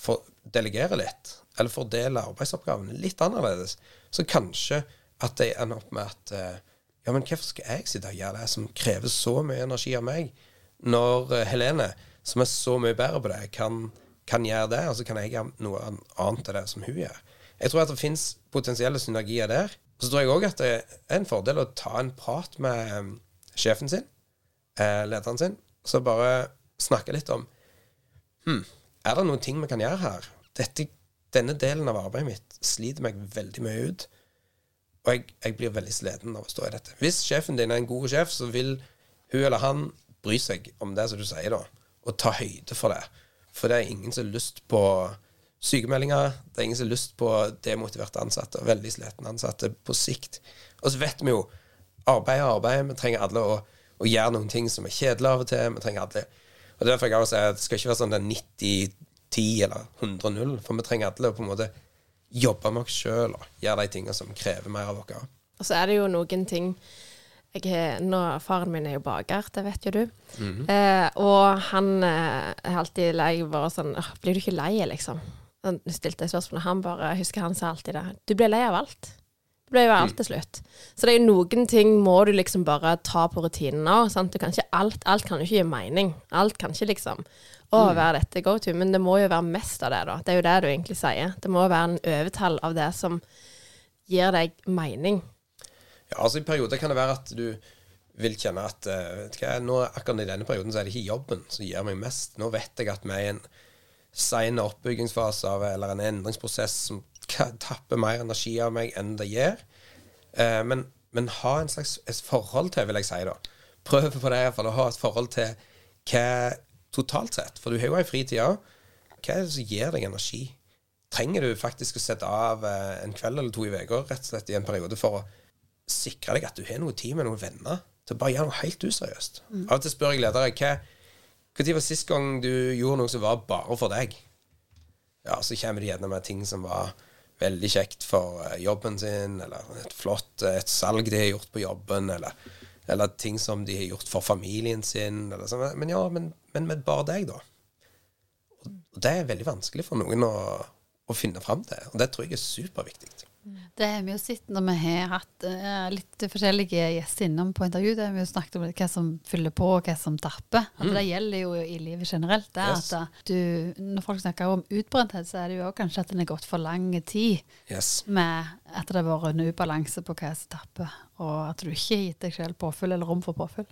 får delegere litt, eller fordeler arbeidsoppgavene litt annerledes, så kanskje at de ender opp med at Ja, men hvorfor skal jeg sitte og gjøre det som krever så mye energi av meg, når Helene som er så mye bedre på det, kan, kan gjøre det, og så kan jeg gjøre noe annet av det som hun gjør. Jeg tror at det fins potensielle synergier der. Og så tror jeg òg at det er en fordel å ta en prat med sjefen sin, lederen sin, så bare snakke litt om hm, Er det noen ting vi kan gjøre her? Dette, denne delen av arbeidet mitt sliter meg veldig mye ut. Og jeg, jeg blir veldig sliten av å stå i dette. Hvis sjefen din er en god sjef, så vil hun eller han bry seg om det som du sier, da. Og ta høyde for det. For det er ingen som har lyst på sykemeldinger. Det er ingen som har lyst på demotiverte ansatte og veldig slitne ansatte på sikt. Og så vet vi jo arbeid er arbeid. Vi trenger alle å, å gjøre noen ting som er kjedelige av og til. Vi trenger alle Og derfor jeg også sier at det skal ikke være sånn det er 90-10 eller 100-0. For vi trenger alle å på en måte jobbe med oss sjøl og gjøre de tingene som krever mer av oss. Og så er det jo noen ting har, nå, Faren min er jo baker, det vet jo du. eh, og han eh, er alltid lei bare sånn Blir du ikke lei, liksom? Han stilte spørsmålet. spørsmål, og han bare husker han sa alltid det. Du blir lei av alt. Blir jo alt til slutt. Så det er noen ting må du liksom bare ta på rutinen av. Sant? Du kan ikke alt, alt kan jo ikke gi mening. Alt kan ikke liksom å være dette go to, men det må jo være mest av det, da. Det er jo det du egentlig sier. Det må være en overtall av det som gir deg mening. Ja, altså I perioder kan det være at du vil kjenne at eh, vet hva, nå, akkurat i denne perioden så er det ikke jobben som gir meg mest. Nå vet jeg at vi er i en sein oppbyggingsfase av, eller en endringsprosess som tapper mer energi av meg enn det gir. Eh, men, men ha en slags et forhold til, vil jeg si, da. Prøv på det iallfall å ha et forhold til hva totalt sett. For du har jo ei fritid òg. Hva er det som gir deg energi? Trenger du faktisk å sette av eh, en kveld eller to i uka rett og slett i en periode for å sikre deg at du har noe tid med noen venner til å bare gjøre noe helt useriøst. Av og til spør jeg ledere hva Når var sist gang du gjorde noe som var bare for deg? Ja, så kommer de gjerne med ting som var veldig kjekt for eh, jobben sin, eller et flott et salg de har gjort på jobben, eller, eller ting som de har gjort for familien sin. Sånn. Men ja, men, men med bare deg, da. Og det er veldig vanskelig for noen å, å finne fram til, og det tror jeg er superviktig. Det har vi jo sett når vi har hatt eh, litt forskjellige gjester innom på intervju. Det har vi jo snakket om hva som fyller på, og hva som tapper. At Det gjelder jo i livet generelt. Det er Yes. at du, Når folk snakker om utbrenthet, så er det jo også kanskje at den har gått for lang tid Yes. med at det har vært en ubalanse på hva som tapper, og at du ikke har gitt deg selv påfyll eller rom for påfyll.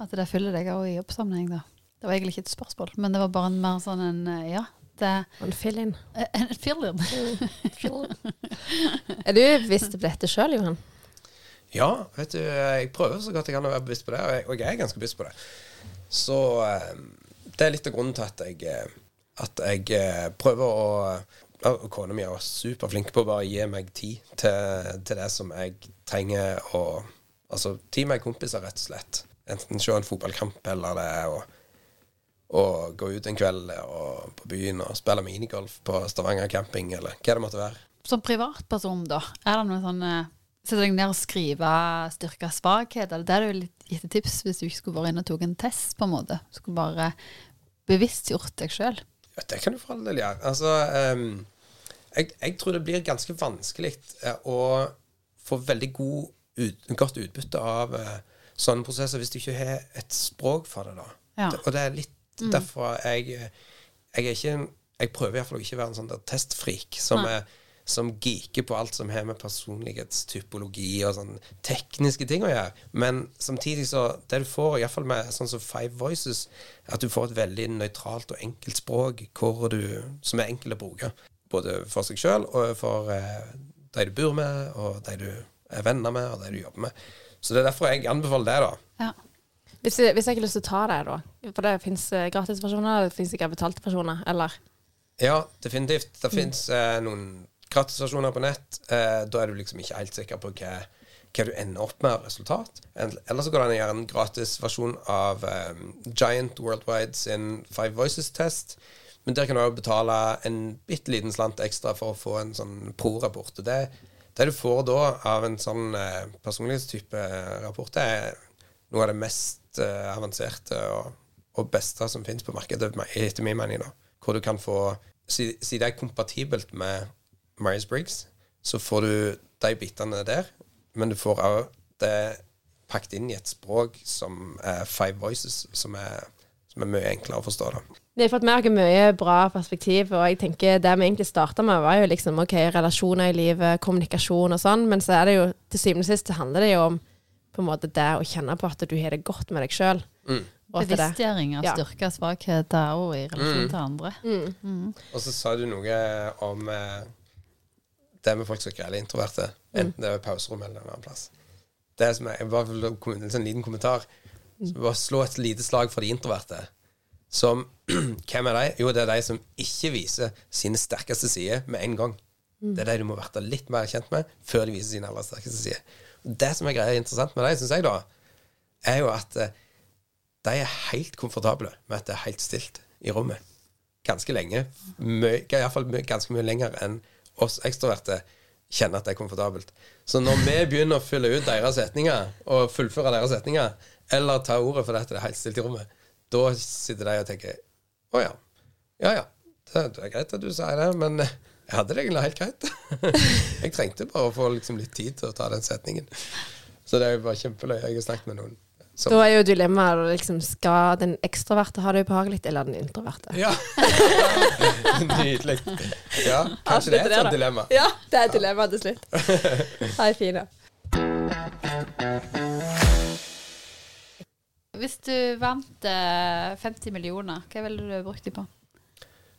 At det fyller deg òg i jobbsammenheng, da. Det var egentlig ikke et spørsmål, men det var bare en mer sånn en eh, Ja. Det en fill-in. en fill-in. Er du bevisst på dette sjøl, Johan? Ja, vet du, jeg prøver så godt jeg kan å være bevisst på det, og jeg, og jeg er ganske bevisst på det. Så eh, det er litt av grunnen til at jeg, eh, at jeg eh, prøver å og Kona mi er superflink på å bare gi meg tid til, til det som jeg trenger Og, Altså tid med kompiser, rett og slett. Enten se en fotballkamp eller det er å gå ut en kveld og på byen og spille minigolf på Stavanger camping, eller hva det måtte være. Som privatperson, da, er det noe sånn Sette deg ned og skrive styrke og svakhet? Eller det er jo litt gitt tips hvis du ikke skulle vært inne og tok en test, på en måte. Skulle bare bevisstgjort deg sjøl. Ja, det kan du for all del gjøre. Altså, um, jeg, jeg tror det blir ganske vanskelig eh, å få veldig god ut, godt utbytte av uh, sånne prosesser hvis du ikke har et språk for det. da. Ja. Det, og det er litt derfor jeg Jeg er ikke Jeg prøver iallfall å ikke være en sånn der testfrik som, er, som geeker på alt som har med personlighetstypologi og sånn tekniske ting å gjøre. Men samtidig så Det du får, iallfall med sånn som Five Voices, at du får et veldig nøytralt og enkelt språk hvor du, som er enkelt å bruke. Både for seg sjøl og for eh, de du bor med, og de du er venner med, og de du jobber med. Så det er derfor jeg anbefaler det, da. Ja. Hvis jeg, hvis jeg har lyst til å ta det, da For det fins gratisversjoner, det fins ikke betalte versjoner, eller? Ja, definitivt. Det fins eh, noen gratisversjoner på nett. Eh, da er du liksom ikke helt sikker på hva, hva du ender opp med av resultat. Eller så går det an å gjøre en gratisversjon av eh, Giant Worldwide sin Five Voices-test. Men der kan du òg betale en bitte liten slant ekstra for å få en sånn pro-rapport. Og det, det du får da av en sånn eh, personlighetstype eh, rapport, er noe av det mest eh, avanserte og, og beste som finnes på markedet, etter min mening. da. Hvor du kan få Siden si det er kompatibelt med Myers-Briggs, så får du de bitene der, men du får òg det pakket inn i et språk som er Five Voices, som er som er mye enklere å forstå. da. Vi har ikke mye bra perspektiv, og jeg tenker det vi egentlig starta med, var jo liksom ok, relasjoner i livet, kommunikasjon og sånn, men så er det jo til syvende og sist handler det jo om på en måte det å kjenne på at du har det godt med deg sjøl. Mm. Bevisstgjøring av Ja. styrker og svakheter og i relasjon til andre. Mm. Og så sa du noe om eh, det med folk som ikke er introverte. Enten det er i pauserommet eller en annen plass. Det som er, jeg bare vil en sånn liten kommentar. Så bare slå et lite slag for de introverte. Som Hvem er de? Jo, det er de som ikke viser sine sterkeste sider med en gang. Det er de du må bli litt mer kjent med før de viser sine aller sterkeste sider. Det som er greia interessant med dem, syns jeg, da, er jo at eh, de er helt komfortable med at det er helt stilt i rommet. Ganske lenge. Iallfall ganske mye lenger enn oss ekstroverte kjenner at det er komfortabelt. Så når vi begynner å fylle ut deres setninger, og fullføre deres setninger, eller ta ordet fordi det er helt stilt i rommet, da sitter de og tenker Å ja. Ja ja. Det, er greit at du sier det, men jeg hadde det egentlig helt greit. jeg trengte bare å få liksom litt tid til å ta den setningen. Så det er jo bare kjempeløye. Jeg har snakket med noen som Da er jo dilemmaet liksom, skal den ekstroverte ha det ubehagelig, eller den introverte? Ja. Nydelig. Ja, kanskje det er et sånt dilemma. Ja, det er et dilemma til slutt. Hei, fine. Hvis du vant eh, 50 millioner, hva ville du brukt dem på?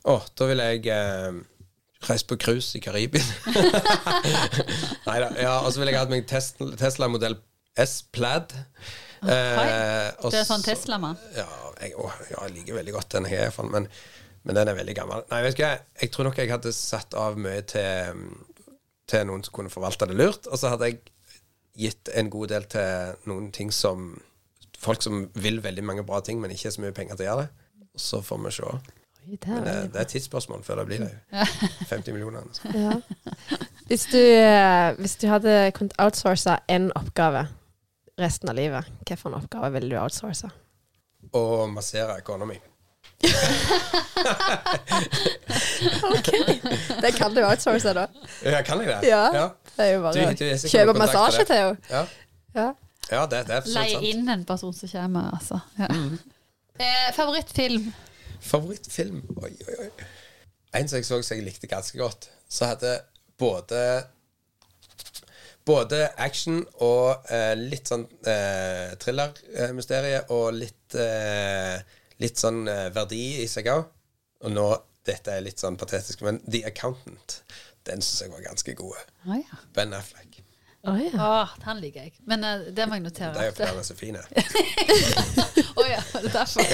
Å, da ville jeg eh, reise på cruise i Karibien. Nei da. Ja, og så ville jeg hatt meg Tesla, modell S Plaid. Eh, du er sånn Tesla-mann. Ja, jeg, å, ja, jeg liker veldig godt den jeg fall, men, men den er veldig gammel. Nei, vet du hva, jeg tror nok jeg hadde satt av mye til, til noen som kunne forvalte det lurt, og så hadde jeg gitt en god del til noen ting som Folk som vil veldig mange bra ting, men ikke har så mye penger til å gjøre det. Så får vi se. Men det, det er et tidsspørsmål før det blir det. 50 millioner. Altså. Ja. Hvis, du, eh, hvis du hadde kunnet outsource én oppgave resten av livet, hvilken oppgave ville du outsource? Å massere kona mi. Ok, Det kan du outsource, da. Ja, kan jeg det? Ja. Ja, Det er jo bare sikkert kjøpe massasje til henne. ja. Ja. ja det, det er Leie inn en person som kommer, altså. Ja. Eh, favorittfilm? Favorittfilm? Oi, oi, oi. En som jeg så som jeg likte ganske godt, så hadde både både action og eh, litt sånn eh, thriller-mysterie og litt, eh, litt sånn eh, verdi i seg òg. Og nå Dette er litt sånn patetisk, men The Accountant, den syns jeg var ganske god. Å ja. Ben Affleck. Å ja. Åh, den liker jeg. Men uh, det må jeg notere. Det er jo fordi han er så fin. Å ja, det er derfor.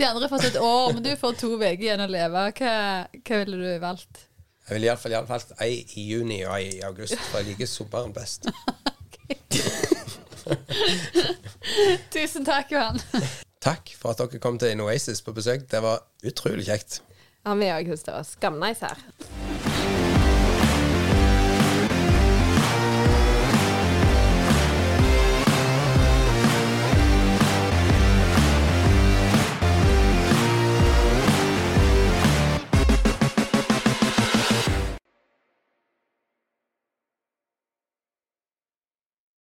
De andre har fått et år, men du får to uker igjen å leve. Hva, hva ville du valgt? Jeg ville iallfall valgt ei i juni og ei i august, for jeg liker sommeren best. Tusen takk, Johan. Takk for at dere kom til Inoasis på besøk. Det var utrolig kjekt. Ja, vi òg syns det var skamnice her.